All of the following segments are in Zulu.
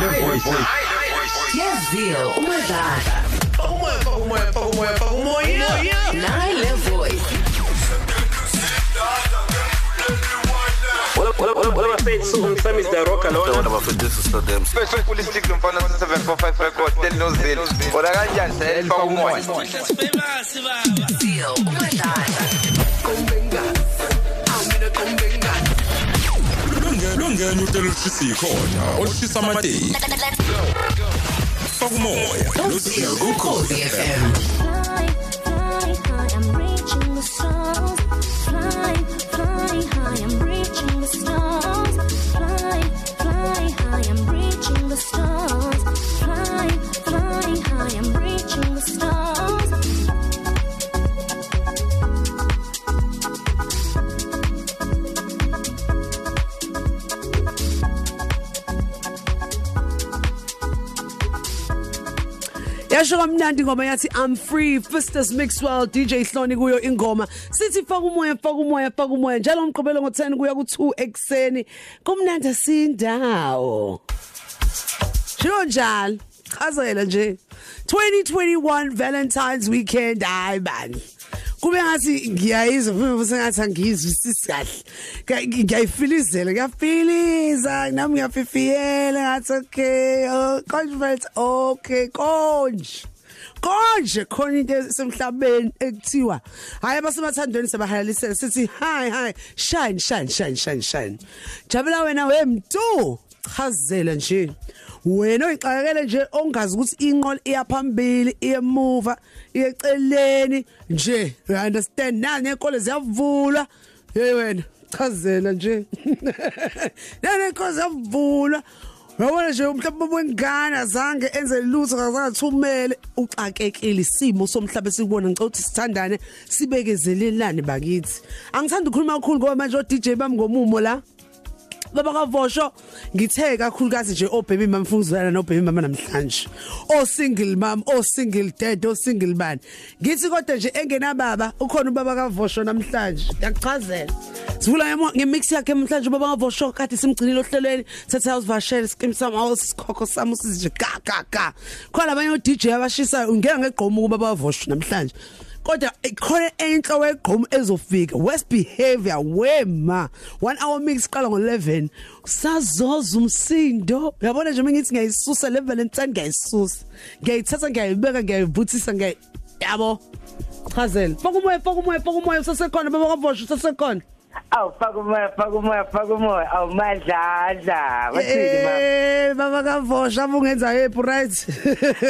Le voice. Yazio umadlala Umoya, umoya, umoya, umoya. nayi le voice What about Fate Song Sam is the rocker Don't lona? about for this is for them. Bese politic lo mfana 745 record tell no zil. Ora kanjani longena utela ushisa ikhona olishisa amateki. Fakumoya Yazio ukhozi FM yasho kamnandi ngoma yathi i'm free Festus Mixwell DJ Hloni kuyo ingoma. Sithi faka umoya faka umoya faka umoya. Njalo umqobelo ngo10 kuya ku2 ekseni kumnandi sindawo. Shilo njalo chazela nje. 2021 Valentine's weekend hayi bani. Kube ngathi ngiyayizwa futhi sengathi angizwisisi kahle. Ngiyayifilizela ngiyafiliza nami ngiyafifiyela ngathi okay oh conference okay konje. Konje khona into esemhlabeni ekuthiwa hayi abasemathandweni sabahalalisela sithi hi hi shine shine shine shine shine. Jabula wena wemntu chazela nje. Wena oyixakekele nje ongazi ukuthi inqola iyaphambili iyemuva iyeceleni nje. You understand nani? Enkolo ziyavulwa. Hey wena chazela nje. Nani enkolo ziyavulwa? Yabona nje mhlawumbe wengane azange enze lutho akazange thumele uxakekile isimo somhlaba sikubona ngicela ukuthi sithandane sibekezelelane bakithi. Angithanda ukukhuluma kakhulu ngoba manje o DJ bami ngomumo la. Baba kavosho ngithe kakhulukazi nje o baby mama mfunguzana no baby mama namhlanje. O single mom o single dad o single man. Ngithi kodwa nje engena baba ukhona ubaba kavosho namhlanje. Ngiyakuchazela. Sivula ngemix yakhe namhlanje ubaba kavosho kade simgcinile ohlelweni. Sethe awusivashele skim sama awusikhokho sami usizije ga ga ga. Khona abanye o DJ abashisa ungena ngegqomo kubaba kavosho namhlanje. Kodwa ikhona enhlo wegqomo ezofika west behavior wema. 1 hour mix qala ngo11 sazoza umsindo. Uyabona nje mengithi ngiyayisusa le valentine ngiyayisusa. Ngiyayithatha ngiyayibeka ngiyayivuthisa ngiy yabo. Chazela. Faka umoya faka umoya faka umoya usasekhona baba kavosho usasekhona Aw faka umoya faka umoya faka umoya. Aw madladla. Bathini mama eh baba kavosho abungenza yephi right?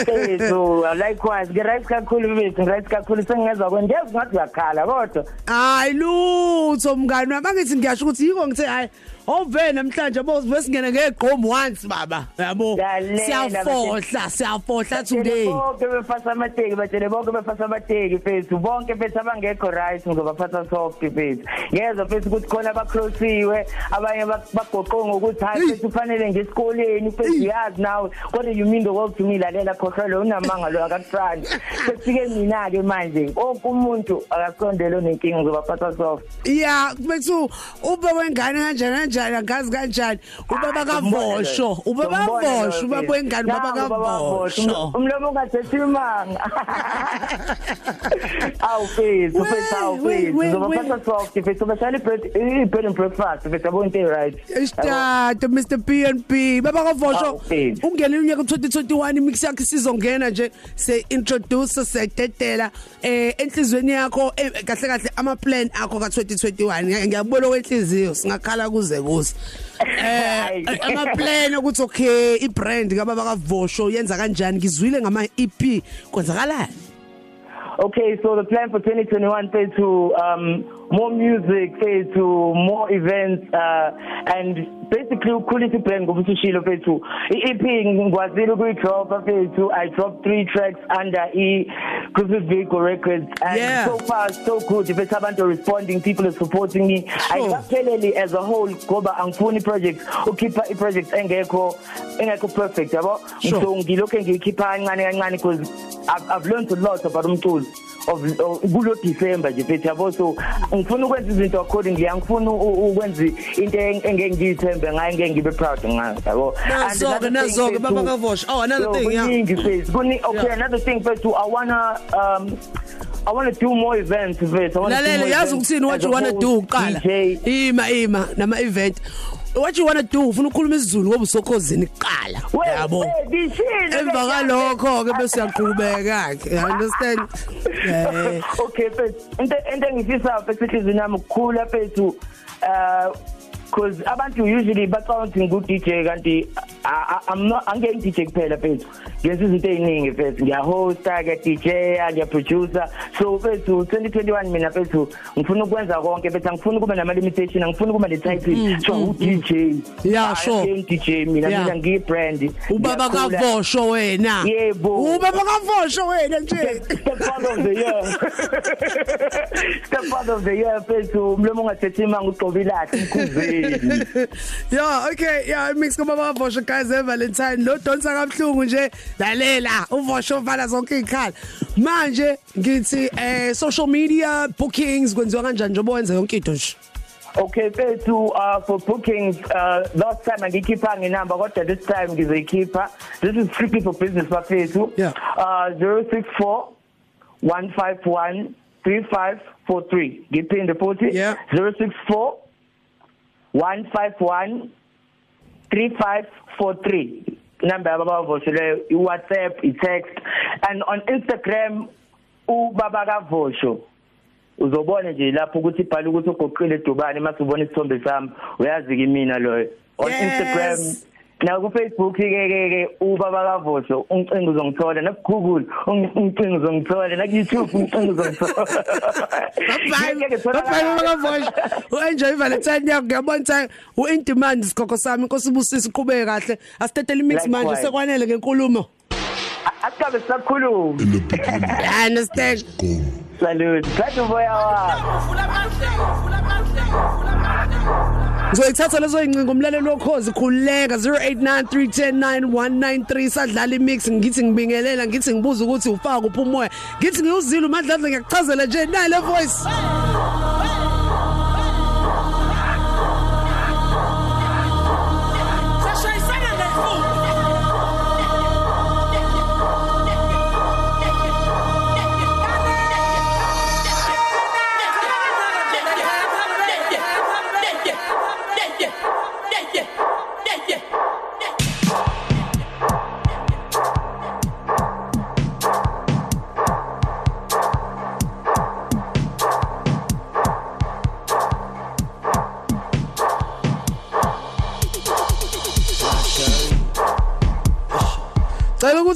Ethu likewise ngiright kakhulu bethu ngiright kakhulu. Sengezwa kwendezo ngathi uyakhala kodwa. Hayi lutho mngani wami. Angithi ngiyasho ukuthi yiko ngithe hayi ove namhlanje bozive singena ngegqomo once baba. Yabo Lalela, siyafohla siyafohla today. bonke befasa amateki batshele bonke befasa amateki fethu. Bonke fethu abangekho right ngizobaphatha soft fethu. Ngezwa fethu ukuthi khona abaclosiwe abanye bak- bagoqwe ngokuthi hayi fethu kufanele ngesikoleni fethu yazi nawe. Kodwa you mean the world to me lalela khohlelo unamanga lo akakuthandi. Sekufike mina ke manje onke umuntu akasondele onenkinga ngizobaphatha soft ya bekuthu ube wengane kanjani kanjani? Angazi kanjani? Ubaba kavosho ubaba kavosho ubaba wengane ubaba kavosho umlomo ungathethi imanga. Awu fethu We, fethu awu we, fethu we, ngizobaphatha we. soft fethu bashaya i-bed and breakfast yabo into right Isitate Mr PNP baba kavosho ungena unyaka 2021 imix yakhe sizongena nje se introduce setetela eh enhlizweni yakho eh, kahle kahle ama plan akho ka 2021 ngiyabona kwenhliziyo singakhala kuze kuze eh ama plan ukuthi okay i brand kababa kavosho yenza kanjani? Ngizwile ngama EP kwenzakalani? Okay, so the plan for 2021 is to um, more music, say to more events, uh, and basically ukhulisa brand ngoba ushilo fethu i-EP ngikwazile ukuyidrop fethu I dropped three tracks under e Cruises Vehicle Records. And Yeah. so far so good. Fethu abantu are responding people are supporting me. Sure. ayikapheleli as a whole ngoba angifuni project ukhipha i-project engekho engekho perfect yabo? Sure. so ngilokho ngiyikhipha kancane kancane because I've, I've learned a lot about umculo. Kulo December nje mfethu yabo so ngifuna ukwenza izinto accordingly angifuni ukwenza into eng- engeke ngiyithembe ngayo ngeke ngibe proud ngayo yabo. And Nazo-ke, another thing, nazo-ke, Baba Kavosha. Oh, another thing, yeah. kuningi mfethu kuni okay another thing mfethu I wanna um I want to do more events mfethu I wanna do lalela yazi ukuthini what you wanna host, do uqala ima ima nama event what you wanna do? Ufuna ukukhuluma isiZulu ngoba usokhozini kuqala. Yabo. emva kalokho ke bese uyaqhubeka ke understand. Eh okay mfethu into into engifisa mfethu ihlizini yami ukukhula mfethu uh because abantu usually bacount ngu DJ kanti I'm not angeke DJ kuphela mfethu ngenza izinto eziningi mfethu ngiyahosta ngiya DJ ngiya producer. So mfethu 2021 mina mfethu ngifuna ukwenza konke mfethu angifuni kube nama limitation angifuni kube le title so u DJ Yeah, sure. DJ mina mina ngiyi brand. Ubaba kavosho wena. Yebo. ubaba kavosho wena nje. Stepfather of the year. Stepfather of the year mfethu umlomo ungathethi imanga ugcoba ilahle emkhuzeni yeah okay yeah mix kubaba kavosho. Guys Valentine lo donsa kabuhlungu nje lalela uvosho vala zonke ikhala manje ngithi eh social media bookings kwenziwa kanjani njengoba wenza yonke into nje? Okay mfethu uh, for bookings uh, last time angikhipha nginamba kodwa this time ngizoyikhipha. This is strictly for business bafethu Yeah. uh, 064 151 3543 ngiphinde futhi Yeah. 064 151 3543 number yababavosho leyo iWhatsApp iText and on Instagram ubaba kavosho. Uzobona nje lapho ukuthi ibhala ukuthi ugoqile edubane mase ubona isithombe sami. Uyazi ke mina loyo. On Yes. Instagram na ku Facebook ke ke ke ubaba kavosho uncingo uzongithola. Na ku Google un- uncingo uzongithola. Na ku YouTube uncingo uzongithola. Bye Ngeke bye ngitholakala- baba kavosho uenjoy Valentine yakho ngiyabona ukuthi uindemand isikhokho sami inkosi ubusisi uqhubeke kahle. Asitetele imix manje Likewise. sekwanele ngenkulumo akabe sakhuluma I understand. Salute. Kanti umoya wa Ngizoyithatha lezo incingo umlaleli wokhozi khuleka 0893109193 sadlala imix. Ngithi ngibingelela ngithi ngibuza ukuthi ufaka kuphi umoya. Ngithi ngiyuzile umadladla ngiyakuchazela nje. Nayi le voice.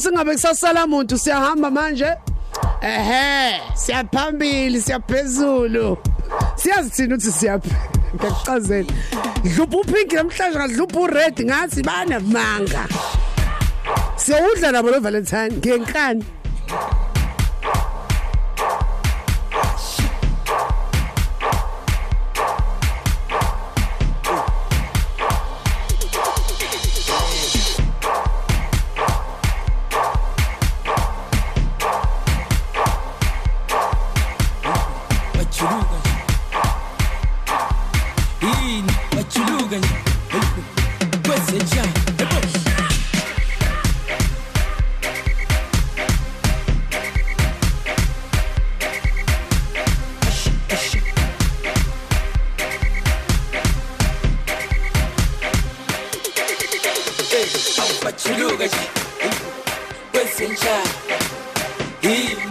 Cela ukuthi ngabe kusasala umuntu siyahamba manje. Ehe siyaphambili siyaphezulu. Siyazi thina ukuthi siyaphi ngiyakuchazela dlupha upink namhlanje ngadlupha ured ngathi banamanga siyawudla nabo lo Valentine ngenkani. Yini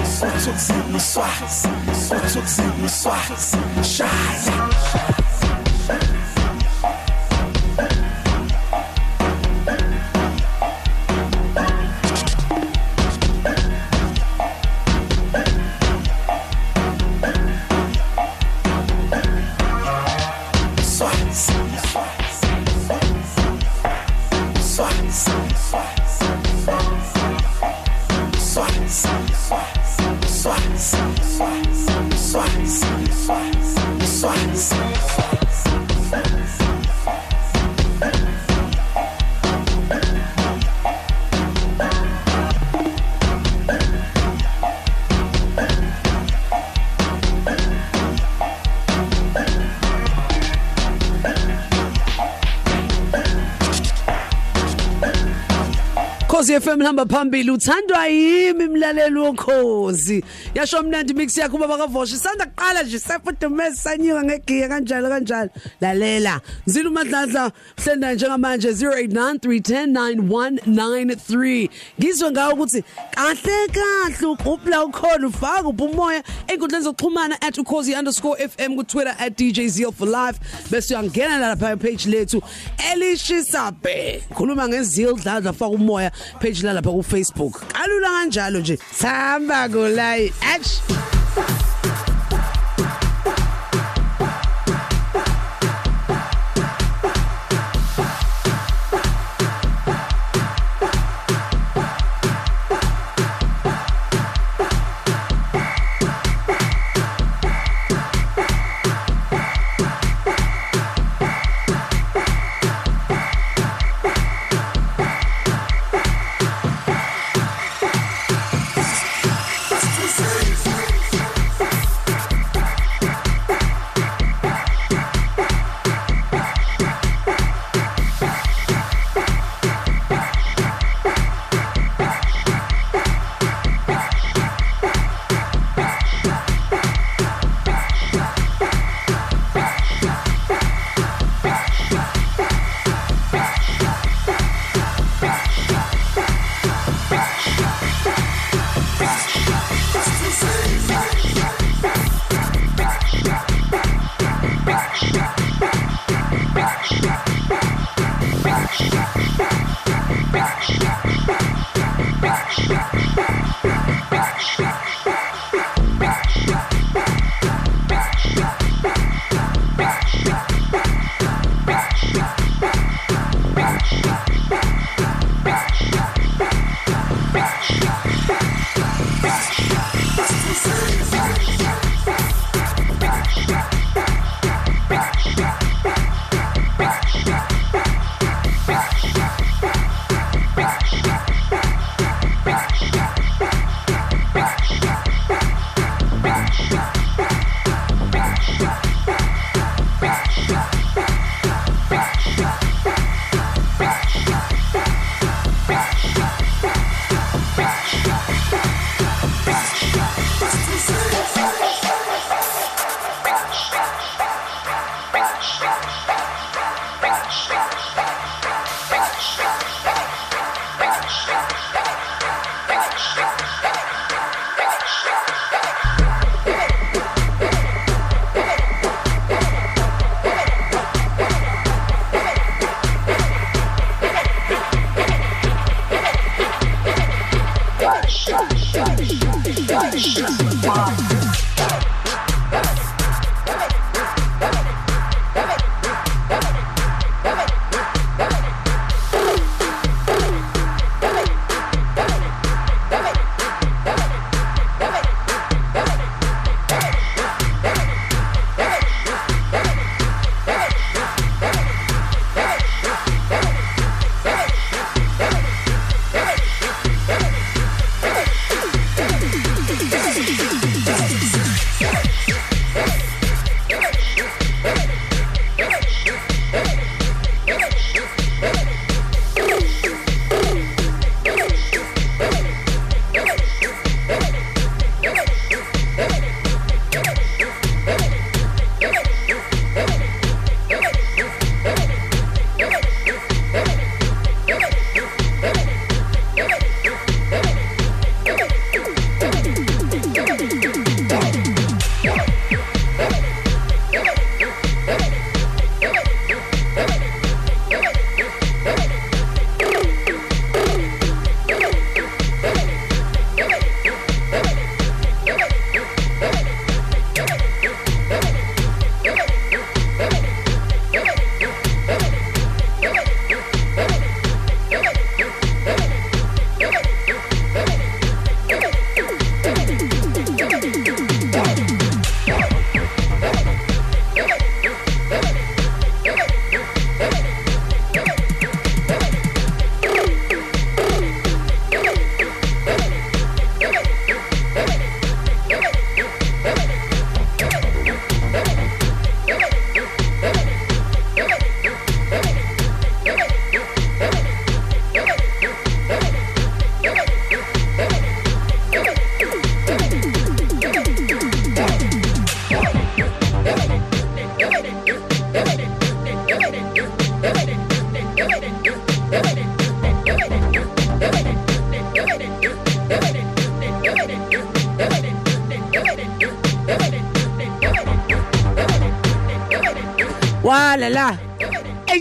uswazi uthukuzi uswazi uthukuzi uswazi shaya Swazi Khosi FM hamba phambili. Uthandwa yimi imlaleli wokhozi? Yasho mnandi mix yakho baba kavoshi sanda kuqala nje sefudumezi sanyika ngegiya kanjalo kanjalo. Lalela. Zila umadladla hlenda njengamanje 0893109193 ngizwe ngawo ukuthi kahle kahle uqhubla ukhona ufaka ubumoya enkundleni zokuxhumana @ukhozi_fm ku Twitter @djzio for life. Bese uyangena lapha page lethu elishisa be khuluma ngezil dladla faka umoya. Page la lapha ku Facebook. Kalula kanjalo nje. Samba kulay ach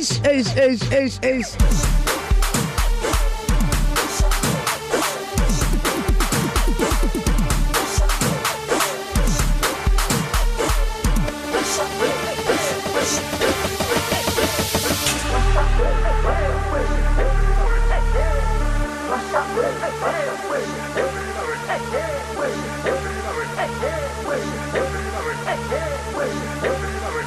eis, eis, eis, eis, eis. Hey, hey,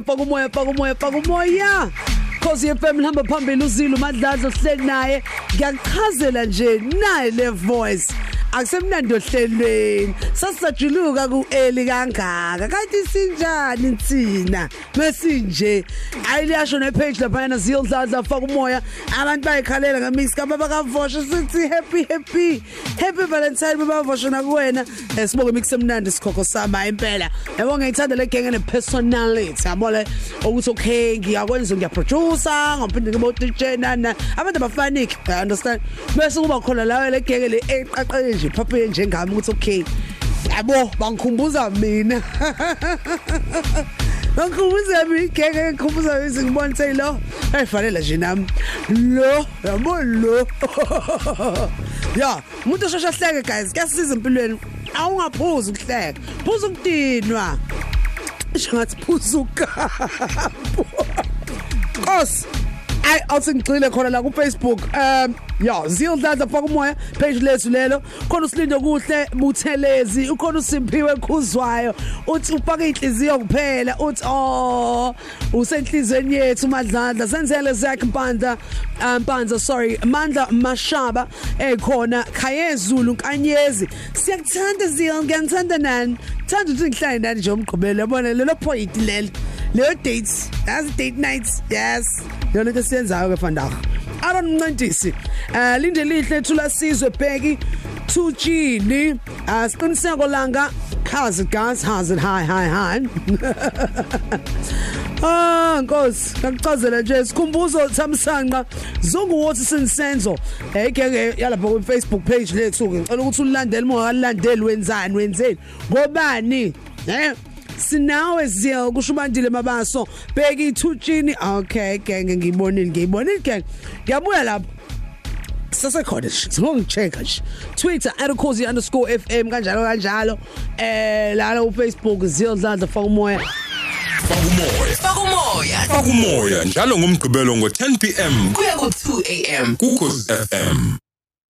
umoya faka umoya faka umoya faka umoya faka umoya Khosi FM lihamba phambili uzilo madladla ohleli naye. Ngiyakuchazela nje naye le voice. Akusemnandi ohlelweni. Sasajuluka kueli kangaka. Kanti sinjani thina? Mesinje ayiliyasho nepage lapha yana ziyodladla faka umoya. Abantu bayikhalela ngamix kababa kavosha sithi happy happy. Happy valentine baba vosha nakuwena. Eh, sibonge mix emnandi sikhokho sama impela. Yabo ngiyithanda le genge ne personality yabona ukuthi okay ngiyakwenza ngiyaproducer ngophinde ngibo DJ nana abantu abafaniki i understand. Bese kuba khona lawe le genge le eqaqele nje phaphe njengami ukuthi okay. Yabo bangikhumbuza mina. Bangikhumbuza mina igenge ngikhumbuza ukuthi ngibone say lo? Efanele nje nami. Lo yabo lo. Ya umuntu oshosha hleke guys. Kuyasiza empilweni. Awungaphuza ukuhleka. Phuza ukudinwa. Shangathi phuza ukampo Kos ay awuthi ngigcile khona la ku Facebook um ya ziyodladla faka umoya page lethu lelo. Khona usilinde kuhle buthelezi ukhona usimpiwe khuzwayo uthi ufaka inhliziyo kuphela uthi oh usenhlizweni yethu madladla. Senzele zakhe mpandla mpanza sorry mandla mashaba ekhona khayezulu nkanyezi siyakuthanda ziyo ngiyangithanda nani? Thanda ukuthi ngihlale nani nje umgqibelo yabona lelo point lelo. Leyo dates as date nights yes. Yona into siyenzayo ke vandag Aaron Mncantisi eh linde lihle thula sizwe bheki Thutshini. Asiqiniseko langa Hazard guys? Hazard hi hi hi. Ah Nkosi ngakuchazela nje sikhumbuzo Thamsanqa. Zonguwothi sinsenzo egenge yalapha ku Facebook page lethu ngicela ukuthi ulandele uma ungakalandeli wenzani wenzeni. Ngobani? Eh? Sinawe ziya kusho ubandile mabaso bheki ithutshini okay genge ngiyibonile ngiyibonile genge ngiyabuya lapho sasekhona singongichecka nje Twitter @cozy_fm kanjalo kanjalo eh lana uFacebook ziyodladla faka umoya Faka umoya. Faka umoya. Faka umoya njalo ngomgqibelo ngo10 pm Kuya ku 2 am. kukhosi FM.